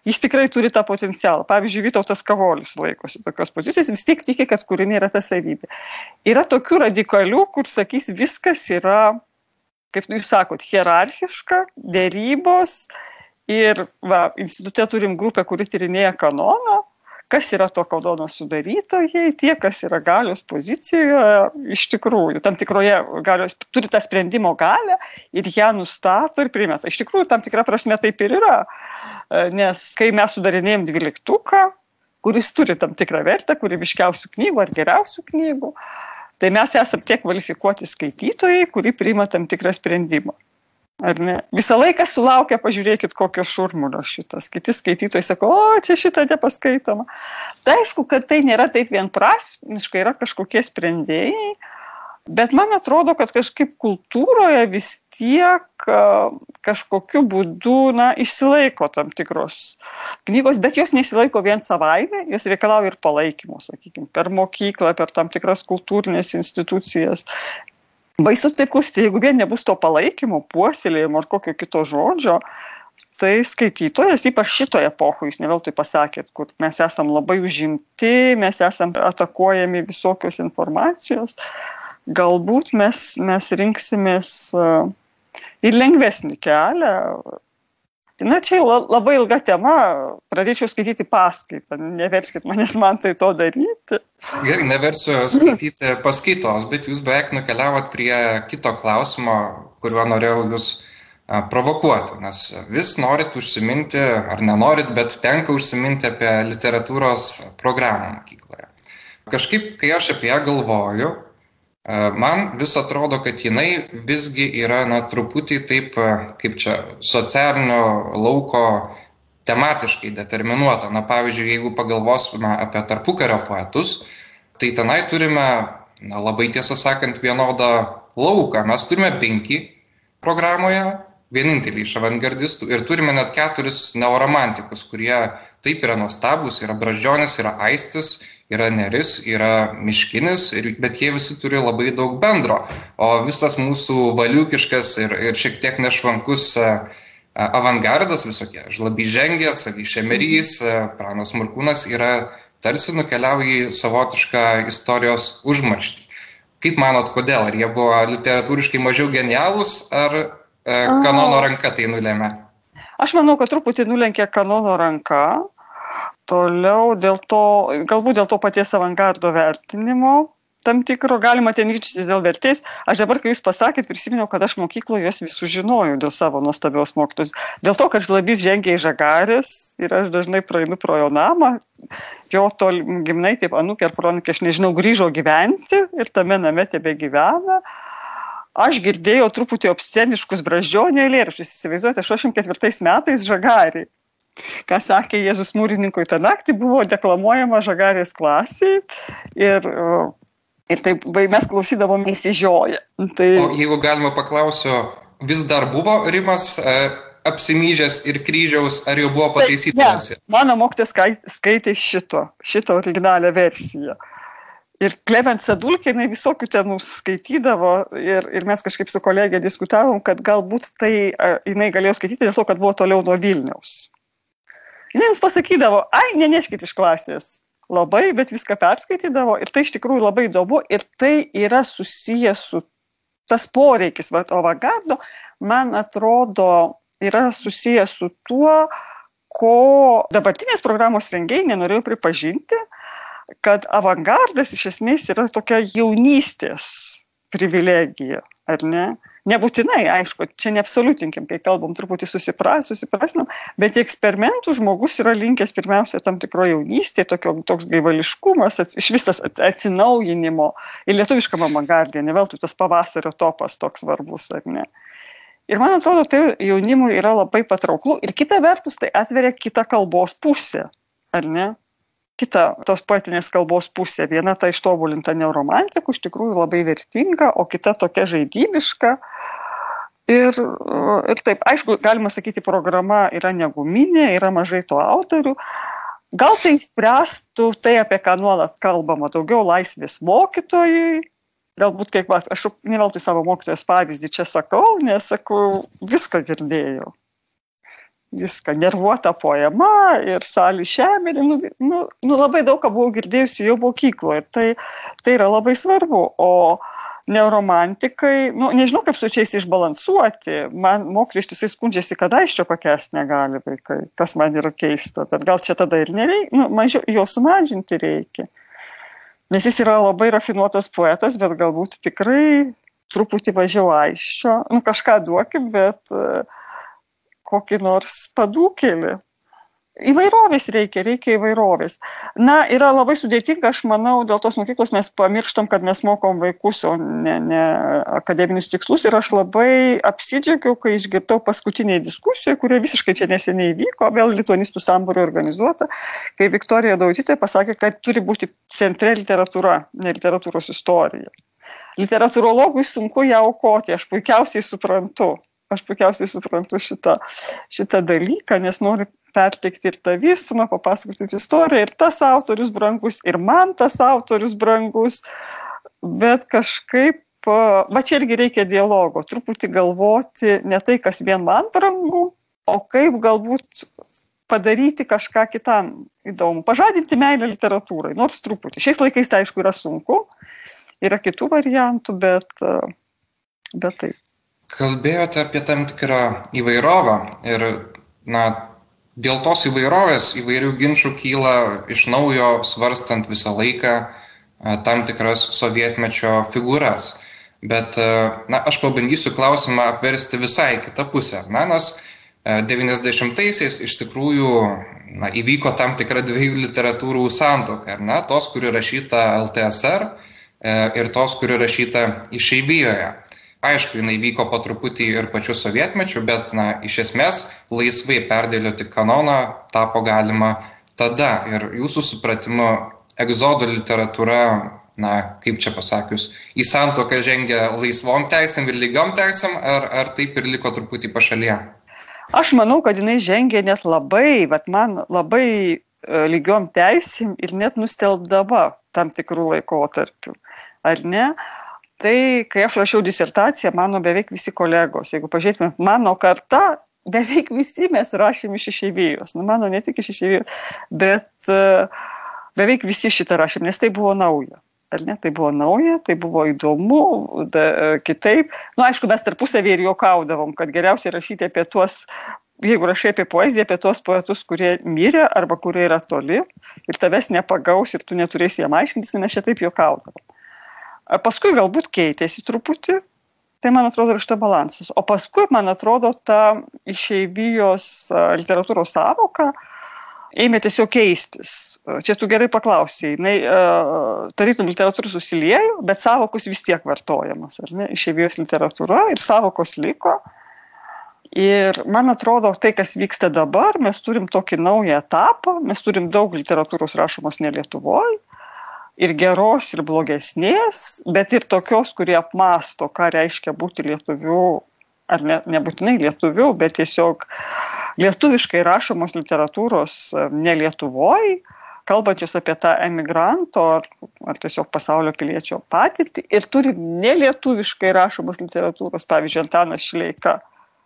jis tikrai turi tą potencialą. Pavyzdžiui, Vytautas Kavolis laikosi tokios pozicijos, vis tiek tiki, kad kūriniai yra ta savybė. Yra tokių radikalių, kur sakys, viskas yra kaip jūs sakot, hierarchiška, dėrybos ir va, institute turim grupę, kuri tyrinėja kanoną, kas yra to kanono sudarytojai, tie, kas yra galios pozicijoje, iš tikrųjų, tam tikroje galios, turi tą sprendimo galę ir ją nustato ir primeta. Iš tikrųjų, tam tikrą prasme taip ir yra, nes kai mes sudarinėjom dvyliktuką, kuris turi tam tikrą vertę, kūrybiškiausių knygų ar geriausių knygų, uh, tai mes esam tie kvalifikuoti skaitytojai, kuri priima tam tikrą sprendimą. Ar ne? Visą laiką sulaukia, pažiūrėkit, kokio šurmulio šitas. Kiti skaitytojai sako, o čia šitą nepaskaitoma. Tai aišku, kad tai nėra taip vienprasmiškai, yra kažkokie sprendėjai, Bet man atrodo, kad kažkaip kultūroje vis tiek kažkokiu būdu na, išsilaiko tam tikros knygos, bet jos nesilaiko vien savaime, jos reikalauja ir palaikymo, sakykime, per mokyklą, per tam tikras kultūrinės institucijas. Baisus tai klausti, jeigu vien nebus to palaikymo, puoselėjimo ar kokio kito žodžio, tai skaitytojas, ypač šitoje epochoje, jūs ne veltui pasakėt, kur mes esam labai užimti, mes esam atakuojami visokios informacijos, galbūt mes, mes rinksimės e, ir lengvesnį kelią. Na, čia labai ilga tema, pradėčiau skaityti paskaitą, neverskit manęs man tai to daryti. Gerai, neversiu skaityti paskaitos, bet jūs beveik nukeliavot prie kito klausimo, kuriuo norėjau jūs provokuoti, nes vis norit užsiminti, ar nenorit, bet tenka užsiminti apie literatūros programą mokykloje. Kažkaip, kai aš apie ją galvoju, Man vis atrodo, kad jinai visgi yra, na, truputį taip, kaip čia, socialinio lauko tematiškai determinuota. Na, pavyzdžiui, jeigu pagalvosime apie tarpukario poetus, tai tenai turime, na, labai tiesą sakant, vienodą lauką. Mes turime penki programoje vieninteliai iš avangardistų ir turime net keturis neoromantikus, kurie taip yra nuostabus, yra Bražionis, yra Aistis, yra Neris, yra Miškinis, ir, bet jie visi turi labai daug bendro. O visas mūsų valiukiškas ir, ir šiek tiek nešvankus avangardas visokie, žlabi žengės, avyšemerys, pranas Murkūnas yra tarsi nukeliauja į savotišką istorijos užmarštį. Kaip manot, kodėl? Ar jie buvo literatūriškai mažiau genialūs, ar e, kanono ranka tai nulėmė? Aš manau, kad truputį nulenkė kanono ranka. Toliau dėl to, galbūt dėl to paties avangardo vertinimo, tam tikro, galima ten ryčytis dėl vertės. Aš dabar, kai jūs pasakėt, prisiminiau, kad aš mokykloje juos visus žinojau dėl savo nuostabios mokytos. Dėl to, kad žlabys žengia į žagarės ir aš dažnai praeinu pro jo namą, jo tol gimnai, kaip anukė ar pronikė, aš nežinau, grįžo gyventi ir tame name tebe gyvena. Aš girdėjau truputį obsceniškus braždžionio eilėraščius, įsivaizduojate, 84 metais žagarį ką sakė Jėzus mūrininkui tą naktį, buvo deklamuojama žagarės klasiai ir Ir taip mes klausydavom įsižioję. Tai... O jeigu galima paklausiu, vis dar buvo Rimas e, apsimyžęs ir kryžiaus, ar jau buvo pataisyta versija? Mano mokytas skaitė šito, šitą originalią versiją. Ir Klemensa Dulkė, jinai visokių ten mums skaitydavo ir, ir mes kažkaip su kolegė diskutavom, kad galbūt tai jinai galėjo skaityti dėl to, kad buvo toliau nuo Vilniaus. Jis mums pasakydavo, ai, neneškit iš klasės, labai, bet viską perskaitydavo ir tai iš tikrųjų labai įdomu ir tai yra susijęs su tas poreikis, va, avangardo, man atrodo, yra susijęs su tuo, ko dabartinės programos rengėjai nenorėjo pripažinti, kad avangardas iš esmės yra tokia jaunystės privilegija, ar ne? Nebūtinai, aišku, čia neabsoliutinkim, kai kalbam truputį susipras, susiprasnam, bet eksperimentų žmogus yra linkęs pirmiausia tam tikro jaunystėje, tokio, toks gaivališkumas, iš vis tas atsinaujinimo ir lietuviškam avangardė, ne veltui tas pavasario topas toks svarbus, ar ne. Ir man atrodo, tai jaunimui yra labai patrauklu ir kita vertus tai atveria kitą kalbos pusę, ar ne? Kita tos poetinės kalbos pusė. Viena ta ištobulinta neuromantika, iš tikrųjų labai vertinga, o kita tokia žaidybiška. Ir, ir taip, aišku, galima sakyti, programa yra neguminė, yra mažai to autorių. Gal tai spręstų tai, apie ką nuolat kalbama, daugiau laisvės mokytojui, galbūt kaip aš ne veltui savo mokytojos pavyzdį čia sakau, nes sakau, viską girdėjau viską, nervuota poema ir salį šemerį, nu, nu, nu, labai daug ką buvau girdėjusi jau mokykloje, tai, tai yra labai svarbu. O neuromantikai, nu, nežinau kaip su šiais išbalansuoti, man mokytojai ištisai skundžiasi, kad aš čia pakęs negali vaikai, kas man yra keista, bet gal čia tada ir nereikia, nu, mažiau, jo sumažinti reikia. Nes jis yra labai rafinuotas poetas, bet galbūt tikrai truputį mažiau aiščio, nu kažką duokim, bet uh, kokį nors padūkėlį. Įvairovės reikia, reikia įvairovės. Na, yra labai sudėtinga, aš manau, dėl tos mokyklos mes pamirštam, kad mes mokom vaikus, o ne, ne akademinius tikslus. Ir aš labai apsidžiaugiau, kai išgirdau paskutinėje diskusijoje, kurie visiškai čia neseniai vyko, vėl lituanistų sambūrio organizuota, kai Viktorija Dautytė pasakė, kad turi būti centre literatūra, ne literatūros istorija. Literatūrologui sunku ją aukoti, aš puikiausiai suprantu aš puikiausiai suprantu šitą, šitą dalyką, nes noriu perteikti ir tą vystumą, papasakoti istoriją, ir tas autorius brangus, ir man tas autorius brangus, bet kažkaip, va čia irgi reikia dialogo, truputį galvoti ne tai, kas vien man brangu, o kaip galbūt padaryti kažką kitam įdomu, pažadinti meilę literatūrai, nors truputį. Šiais laikais tai aišku yra sunku, yra kitų variantų, bet, bet taip kalbėjote apie tam tikrą įvairovę ir na dėl tos įvairovės įvairių ginčių kyla iš naujo svarstant visą laiką tam tikras sovietmečio figūras. Bet na, aš pabandysiu klausimą apversti visai kitą pusę. Na, nes 90-aisiais iš tikrųjų na, įvyko tam tikra dviejų literatūrų santoka. Na, tos, kuri rašyta LTSR e, ir tos, kuri rašyta išeivijoje aišku jinai vyko po truputį ir pačiu sovietmečiu bet na iš esmės laisvai perdėlioti kanoną tapo galima tada ir jūsų supratimu egzodo literatūra na, kaip čia pasakius, į santoką žengia laisvom teisėm ir lygiom teisėm, ar, ar taip ir liko truputį pašalyje? Aš manau, kad jinai žengia net labai, bet man labai e, lygiom teisėm ir net nustelbdama tam tikrų laikotarpių. Ar ne? Tai kai aš rašiau disertaciją, mano beveik visi kolegos, jeigu pažiūrėtume, mano karta, beveik visi mes rašėm iš išeivijos. Nu, mano ne tik iš išeivijos, bet uh, beveik visi šitą rašėm, nes tai buvo nauja. Ar ne, tai buvo nauja, tai buvo įdomu, da, kitaip. Na, nu, aišku, mes tarpusavį ir juokaudavom, kad geriausia rašyti apie tuos, jeigu rašai apie poeziją, apie tuos poetus, kurie mirė arba kurie yra toli ir tavęs nepagaus ir tu neturėsi jam aiškintis, mes čia taip juokaudavom. Paskui galbūt keitėsi truputį, tai man atrodo yra šitą balansas. O paskui, man atrodo, ta išeivijos literatūros savoka, ėmė tiesiog keistis. Čia tu gerai paklausai, jinai tarytum literatūra susiliejo, bet savokos vis tiek vartojamas, ar ne, išėvėjos literatūra ir savokos liko. Ir man atrodo, tai, kas vyksta dabar, mes turim tokį naują etapą, mes turim daug literatūros rašomos ne Lietuvoje, ir geros, ir blogesnės, bet ir tokios, kurie apmasto, ką reiškia būti lietuviu ar ne, nebūtinai lietuvių, bet tiesiog lietuviškai rašomos literatūros ne Lietuvoje, kalbančios apie tą emigranto ar, ar tiesiog pasaulio piliečio patirtį ir turi nelietuviškai rašomos literatūros, pavyzdžiui, Antanas Šleika,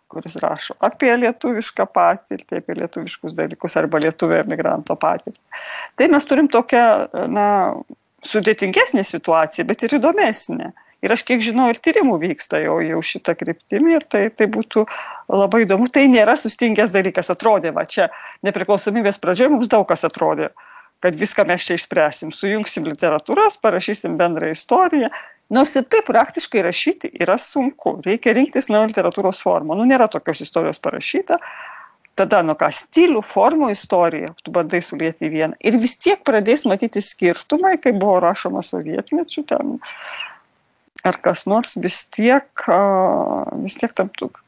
kuris rašo apie lietuvišką patirtį, apie lietuviškus dalykus arba lietuvio emigranto patirtį. Tai mes turim tokią, na, sudėtingesnė situacija, bet ir įdomesnė. Ir aš kiek žinau, ir tyrimų vyksta jau, jau šitą kryptimį ir tai, tai būtų labai įdomu. Tai nėra sustingęs dalykas, atrodė, va čia nepriklausomybės pradžioje mums daug kas atrodė, kad viską mes čia išspręsim, sujungsim literatūras, parašysim bendrą istoriją. Nors ir taip praktiškai rašyti yra sunku, reikia rinktis naują literatūros formą. Nu, nėra tokios istorijos parašyta, tada, nu ką, stilių, formų istorija, tu bandai sulėti į vieną. Ir vis tiek pradės matyti skirtumai, kai buvo rašoma sovietmečių, ten ar kas nors vis tiek, vis tiek tam tuk.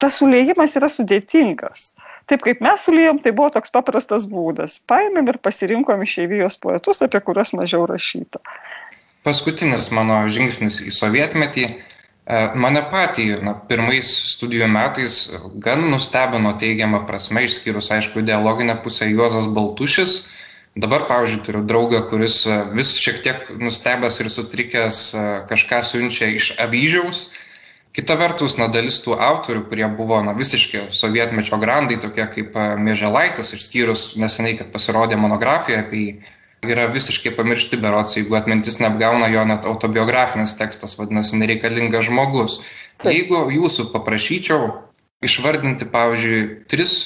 Tas sulėjimas yra sudėtingas. Taip kaip mes sulėjom, tai buvo toks paprastas būdas. Paėmėm ir pasirinkom išeivijos poetus, apie kuriuos mažiau rašyta. Paskutinis mano žingsnis į sovietmetį mane patį na, pirmais studijų metais gan nustebino teigiamą prasme, išskyrus, aišku, ideologinę pusę Juozas Baltušis, Dabar, pavyzdžiui, turiu draugą, kuris e, vis šiek tiek nustebęs ir sutrikęs e, kažką siunčia iš avyžiaus. Kita vertus, na, dalis tų autorių, kurie buvo na, visiškai sovietmečio grandai, tokie kaip e, Mėželaitis, išskyrus neseniai, kad pasirodė monografija apie jį, yra visiškai pamiršti berots, jeigu atmintis neapgauna jo net autobiografinis tekstas, vadinasi, nereikalingas žmogus. Taip. Jeigu jūsų paprašyčiau išvardinti, pavyzdžiui, tris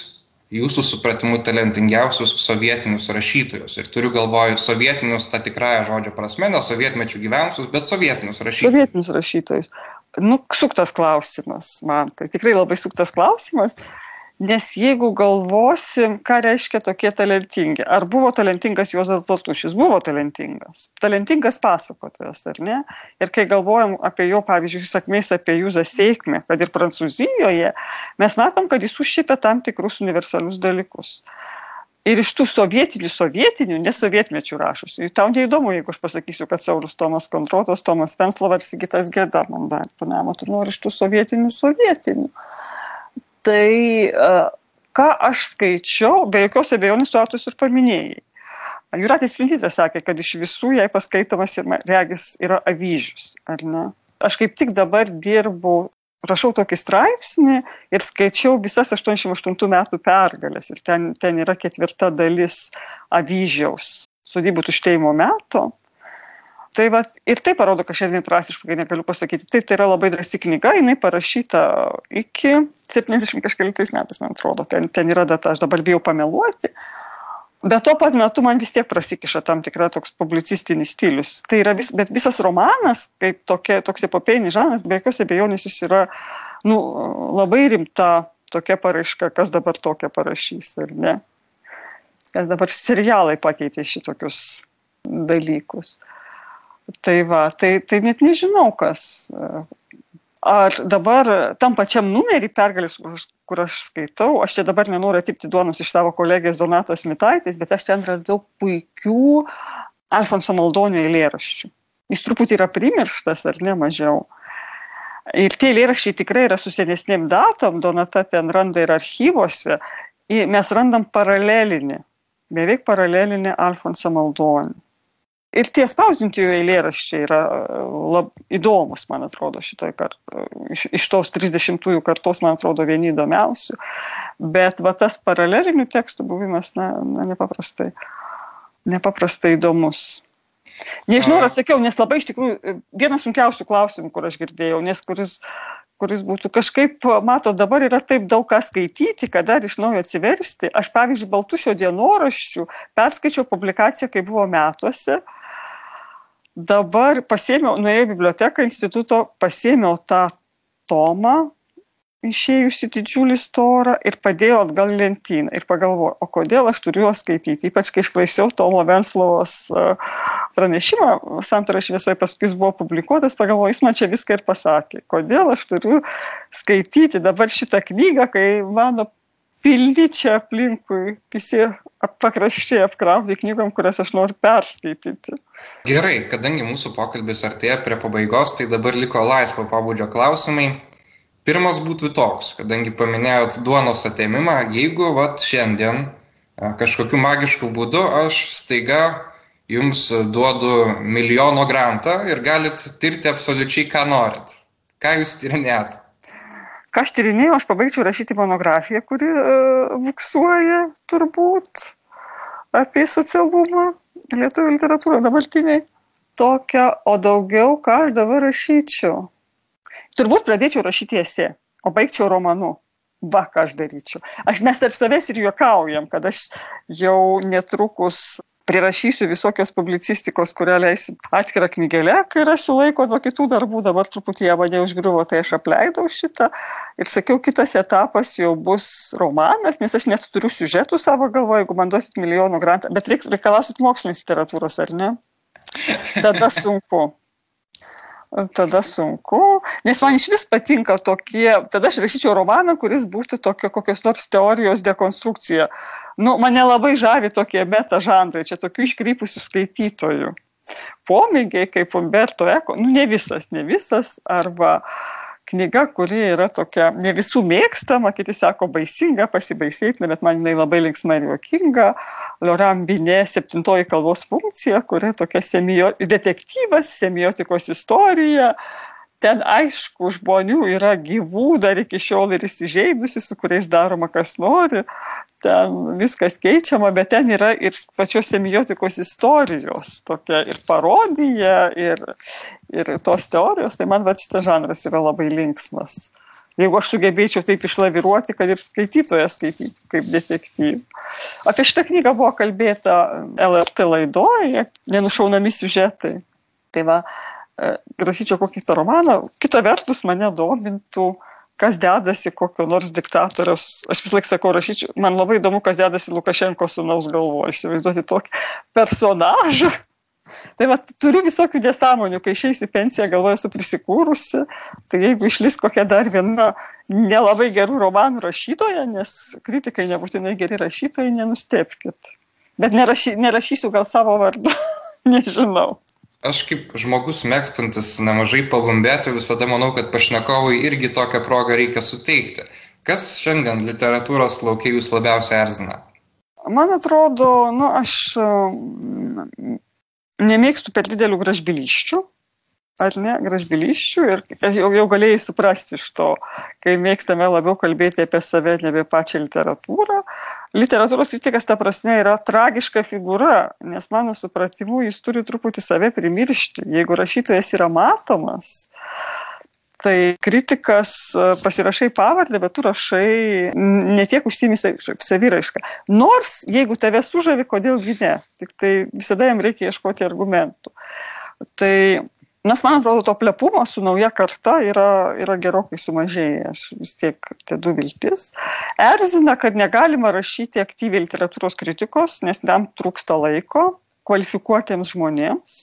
jūsų supratimu talentingiausius sovietinius rašytojus. Ir turiu galvoju sovietinius tą tikrąją žodžio prasme, ne sovietmečių gyvenusius, bet sovietinius rašytojus. Sovietinius rašytojus. Nu, suktas klausimas man. Tai tikrai labai suktas klausimas. Nes jeigu galvosim, ką reiškia tokie talentingi, ar buvo talentingas Juozas Baltušis, buvo talentingas, talentingas pasakotojas, ar ne? Ir kai galvojam apie jo, pavyzdžiui, sakmės apie Jūzą sėkmę, kad ir Prancūzijoje, mes matom, kad jis užšiepia tam tikrus universalius dalykus. Ir iš tų sovietinių, sovietinių, nesovietmečių rašusių. Tau neįdomu, jeigu aš pasakysiu, kad Saulis Tomas Kontrotas, Tomas Venslava ir Sigitas Geda man dar panamo, tu nori iš tų sovietinių, sovietinių. sovietinių tai ką aš skaičiau, be jokios abejonės tu autus ir paminėjai. Juratė Sprintytė sakė, kad iš visų jai paskaitomas ir regis yra avyžius, ar ne? Aš kaip tik dabar dirbu, rašau tokį straipsnį ir skaičiau visas 88 metų pergalės ir ten, ten yra ketvirta dalis avyžiaus sodybų tuštėjimo metų. Tai va, ir tai parodo, kad šiandien praktiškai negaliu pasakyti. Taip, tai yra labai drąsi knyga, jinai parašyta iki 70 kažkėlintais metais, man atrodo, ten, ten yra data, aš dabar bijau pameluoti. Bet tuo pat metu man vis tiek prasikiša tam tikra toks publicistinis stilius. Tai yra vis, bet visas romanas, kaip tokia, toks epopėjinis žanas, be jokios abejonės jis yra nu, labai rimta tokia paraiška, kas dabar tokia parašys, ar ne? Kas dabar serialai pakeitė šitokius dalykus. Tai va, tai, tai net nežinau, kas. Ar dabar tam pačiam numerį pergalės, kur aš skaitau, aš čia dabar nenoriu atimti duonos iš savo kolegės Donatos Mitaitis, bet aš ten radau puikių Alfonso Maldonio eilėraščių. Jis truputį yra primirštas, ar ne mažiau. Ir tie eilėraščiai tikrai yra su senesnėm datom, Donata ten randa ir archyvose. Mes randam paralelinį, beveik paralelinį Alfonsą Maldonį. Ir tie spausdintojų eilėraščiai yra lab, įdomus, man atrodo, šitoj kart, iš, iš tos 30-ųjų kartos, man atrodo, vieni įdomiausių. Bet va tas paralelinių tekstų buvimas, na, na nepaprastai, nepaprastai įdomus. Nežinau, ar atsakiau, nes labai iš tikrųjų vienas sunkiausių klausimų, kur aš girdėjau, nes kuris, kuris būtų kažkaip, mato, dabar yra taip daug ką skaityti, kad dar iš naujo atsiversti. Aš, pavyzdžiui, Baltušio dienoraščių perskaičiau publikaciją, kai buvo metuose. Dabar pasėmiau, nuėjau į biblioteką instituto, pasėmiau tą tomą, išėjusi didžiulį storą ir padėjau atgal lentyną. Ir pagalvojau, o kodėl aš turiu juos skaityti, ypač kai išklausiau Tomo Venslovos e, pranešimą, santara šviesoje paskui jis buvo publikuotas, pagalvojau, jis man čia viską ir pasakė, kodėl aš turiu skaityti dabar šitą knygą, kai mano pilni čia aplinkui visi pakraščiai apkrauti knygom, kurias aš noriu perskaityti. Gerai, kadangi mūsų pokalbis artėja prie pabaigos, tai dabar liko laisvo pabudžio klausimai pirmas būtų toks kadangi paminėjot duonos atėmimą jeigu vat šiandien kažkokiu magišku būdu aš staiga jums duodu milijono grantą ir galit tirti absoliučiai ką norit ką jūs tyrinėjat ką aš tyrinėjau, aš pabaigčiau rašyti monografiją, kuri uh, buksuoja turbūt apie socialumą lietuvių literatūrą dabartiniai. Tokią, o daugiau ką aš dabar rašyčiau turbūt pradėčiau rašyti esė, o baigčiau romanu. Va, ką aš daryčiau. Aš mes tarp savęs ir juokaujam, kad aš jau netrukus prirašysiu visokios publicistikos, kurią leisiu atskirą knygelę, kai rasiu laiko nuo kitų darbų, dabar truputį ją mane užgriuvo, tai aš apleidau šitą ir sakiau, kitas etapas jau bus romanas, nes aš net turiu siužetų savo galvoje, jeigu man duosit milijonų grantą, bet reiks reikalasit mokslinės literatūros, ar ne? Tada sunku tada sunku, nes man iš vis patinka tokie, tada aš rašyčiau romaną, kuris būtų tokia kokios nors teorijos dekonstrukcija. Nu, mane labai žavi tokie meta žanrai, čia tokių iškrypusių skaitytojų. Pomėgiai kaip Umberto Eko, nu ne visas, ne visas, arba uh, knyga, kuri yra tokia ne visų mėgstama, kiti sako baisinga, pasibaisėtina, bet man jinai labai linksma ir juokinga. Loram Binė septintoji kalbos funkcija, kuri tokia semio, detektyvas, semiotikos istorija. Ten aišku, žmonių yra gyvų dar iki šiol ir įsižeidusi, su kuriais daroma kas nori ten viskas keičiama, bet ten yra ir pačios semiotikos istorijos, tokia ir parodija, ir, ir tos teorijos, tai man va šitas žanras yra labai linksmas. Jeigu aš sugebėčiau taip išlaviruoti, kad ir skaitytojas skaitytų kaip detektyvą. Apie šitą knygą buvo kalbėta LRT laidoje, nenušaunami siužetai. Tai va, e, rašyčiau kokį tą romaną, kita vertus mane domintų uh, kas dedasi kokio nors diktatoriaus, aš vis laik sakau, rašyčiau, man labai įdomu, kas dedasi Lukašenko sunaus galvoje, įsivaizduoti tokį personažą. Tai va, turiu visokių nesąmonių, kai išeisiu pensiją, galvoju, esu prisikūrusi, tai jeigu išlis kokia dar viena nelabai gerų romanų rašytoja, nes kritikai nebūtinai geri rašytojai, nenustepkit. Bet nerašy, nerašysiu gal savo vardu, nežinau aš kaip žmogus mėgstantis nemažai pabumbėti visada manau kad pašnekovui irgi tokią progą reikia suteikti. Kas šiandien literatūros lauke jūs labiausiai erzina? Man atrodo nu aš mm, nemėgstu per didelių gražbylysčių ar ne, gražbylysčių ir jau, jau galėjai suprasti iš to, kai mėgstame labiau kalbėti apie save, ne apie pačią literatūrą. Literatūros kritikas ta prasme yra tragiška figūra, nes mano supratimu jis turi truputį save primiršti. Jeigu rašytojas yra matomas, tai kritikas e, pasirašai pavardę, bet tu rašai netiek užsimi saviraišką. Nors jeigu tave sužavi, kodėlgi ne, tik tai visada jam reikia ieškoti argumentų. Tai Nes man atrodo, to plepumo su nauja karta yra, yra gerokai sumažėję, aš vis tiek dedu viltis. Erzina, kad negalima rašyti aktyviai literatūros kritikos, nes tam trūksta laiko kvalifikuotiems žmonėms,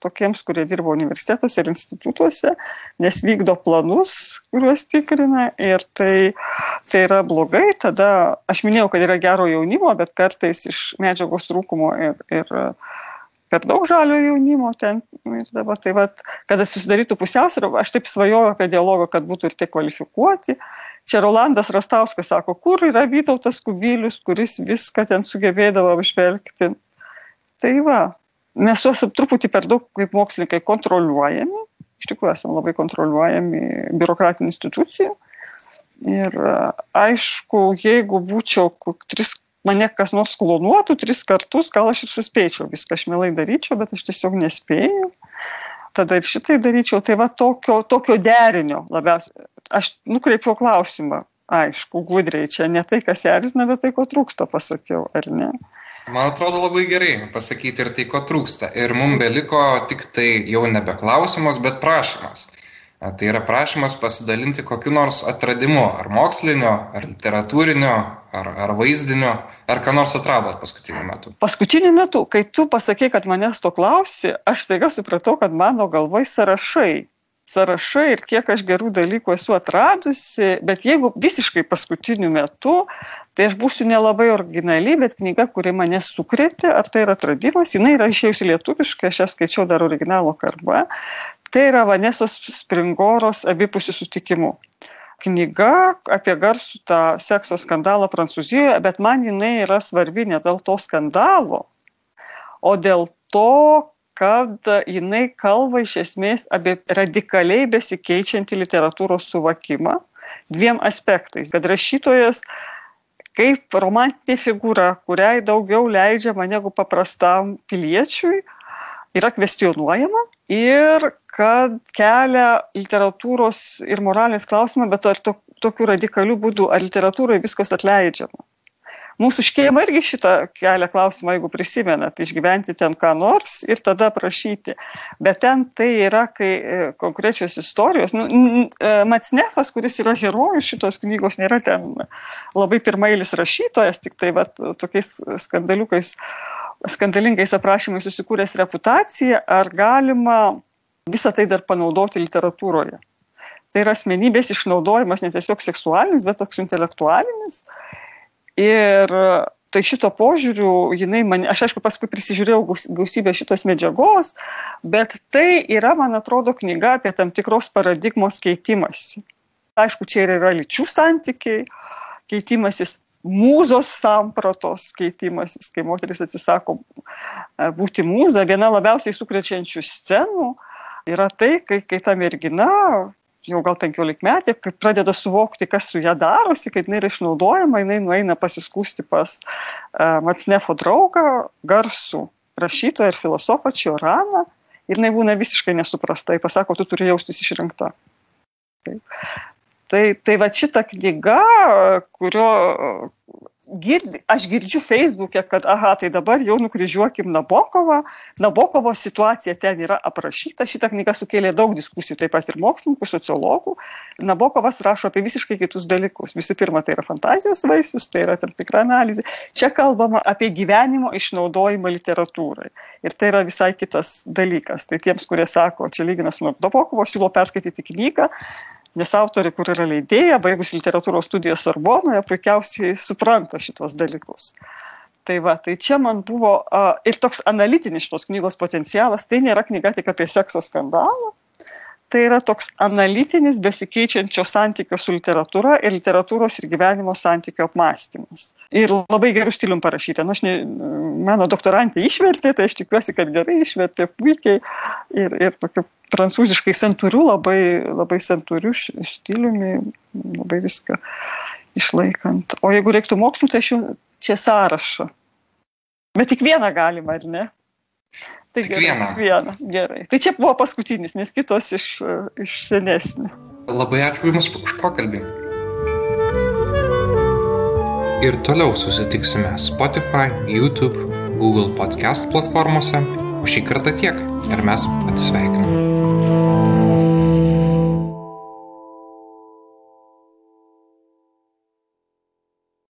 tokiems, kurie dirba universitetuose ir institutuose, nes vykdo planus, kuriuos tikrina ir tai, tai yra blogai. Tada aš minėjau, kad yra gero jaunimo, bet kartais iš medžiagos trūkumo ir, ir per daug žalio jaunimo ten. Ir dabar tai va, kada susidarytų pusiausvyrą, aš taip svajoju apie dialogą, kad būtų ir tie kvalifikuoti. Čia Rolandas Rastauskas sako, kur yra Vytautas Kubilius, kuris viską ten sugebėdavo apžvelgti. Tai va, mes esame truputį per daug kaip mokslininkai kontroliuojami, iš tikrųjų esame labai kontroliuojami biurokratinių institucijų. Ir aišku, jeigu būčiau tris mane kas nors klonuotų tris kartus, gal aš ir suspėčiau viską, aš mielai daryčiau, bet aš tiesiog nespėjau. Tada ir šitai daryčiau. Tai va tokio, tokio derinio labiausiai. Aš nukreipiau klausimą, aišku, gudriai čia ne tai, kas erzina, bet tai, ko trūksta, pasakiau, ar ne? Man atrodo labai gerai pasakyti ir tai, ko trūksta. Ir mums beliko tik tai jau nebe klausimas, bet prašymas. Tai yra prašymas pasidalinti kokiu nors atradimu, ar mokslinio, ar literatūrinio, ar, ar vaizdinio, ar ką nors atradot paskutiniu metu. Paskutiniu metu, kai tu pasakė, kad manęs to klausi, aš taiga supratau, kad mano galvoj sąrašai. Sąrašai ir kiek aš gerų dalykų esu atradusi, bet jeigu visiškai paskutiniu metu, tai aš būsiu nelabai originali, bet knyga, kuri mane sukrėtė, ar tai yra atradimas, jinai yra išėjusi lietuviškai, aš ją skaičiau dar originalo kalba, Tai yra Vanesos Springoros abipusių sutikimų. Knyga apie garsų tą sekso skandalą Prancūzijoje, bet man jinai yra svarbi ne dėl to skandalo, o dėl to, kad jinai kalba iš esmės apie radikaliai besikeičiantį literatūros suvokimą dviem aspektais. Kad rašytojas kaip romantinė figūra, kuriai daugiau leidžiama negu paprastam piliečiui, yra kvestionuojama ir kad kelia literatūros ir moralės klausimą, bet ar to, tokiu radikaliu būdu, ar literatūroje viskas atleidžiama. Mūsų škėma irgi šitą kelia klausimą, jeigu prisimenat, išgyventi ten ką nors ir tada prašyti. Bet ten tai yra, kai e, konkrečios istorijos, nu, e, Matsnefas, kuris yra herojus šitos knygos, nėra ten labai pirmailis rašytojas, tik tai va, tokiais skandaliukais skandalingais aprašymais susikūręs reputaciją, ar galima visą tai dar panaudoti literatūroje. Tai yra asmenybės išnaudojimas ne tiesiog seksualinis, bet toks intelektualinis. Ir tai šito požiūriu, jinai man, aš aišku paskui prisižiūrėjau gausybę šitos medžiagos, bet tai yra, man atrodo, knyga apie tam tikros paradigmos keitimąsi. Aišku, čia ir yra lyčių santykiai, keitimasis mūzos sampratos keitimasis, kai moteris atsisako būti mūza. Viena labiausiai sukrečiančių scenų yra tai, kai, kai ta mergina, jau gal 15 metė, kai pradeda suvokti, kas su ją darosi, kad jinai yra išnaudojama, jinai nueina pasiskūsti pas uh, Matsnefo draugą, garsų rašytoją ir filosofą Čioraną ir jinai būna visiškai nesuprasta. Jis pasako, tu turi jaustis išrinkta. Taip. Tai, tai va šita knyga, kurio girdi, aš girdžiu Facebook'e, kad, aha, tai dabar jau nukryžiuokim Nabokovą. Nabokovo situacija ten yra aprašyta. Šita knyga sukėlė daug diskusijų, taip pat ir mokslininkų, sociologų. Nabokovas rašo apie visiškai kitus dalykus. Visų pirma, tai yra fantazijos vaisius, tai yra tam tikra analizė. Čia kalbama apie gyvenimo išnaudojimą literatūrai. Ir tai yra visai kitas dalykas. Tai tiems, kurie sako, čia lyginas su Nabokovo, siūlo perskaityti knygą nes autorė, kur yra leidėja, baigus literatūros studijas Sorbonoje, puikiausiai supranta šitos dalykus. Tai va, tai čia man buvo uh, ir toks analitinis šitos knygos potencialas, tai nėra knyga tik apie sekso skandalą, tai yra toks analitinis besikeičiančio santykio su literatūra ir literatūros ir gyvenimo santykio apmąstymas. Ir labai gerų stilium parašyta. Nu, ne, mano doktorantė išvertė, tai aš tikiuosi, kad gerai išvertė, puikiai ir, ir tokiu prancūziškai santūriu, labai, labai santūriu stiliumi, labai viską išlaikant. O jeigu reiktų mokslų, tai aš jau čia sąrašą. Bet tik vieną galima, ar ne? Tai gerai, vieną. vieną. Gerai. Tai čia buvo paskutinis, nes kitos iš, iš senesnių. Labai ačiū Jums už pokalbį. Ir toliau susitiksime Spotify, YouTube, Google podcast platformose. O šį kartą tiek. Ir mes atsisveikiname.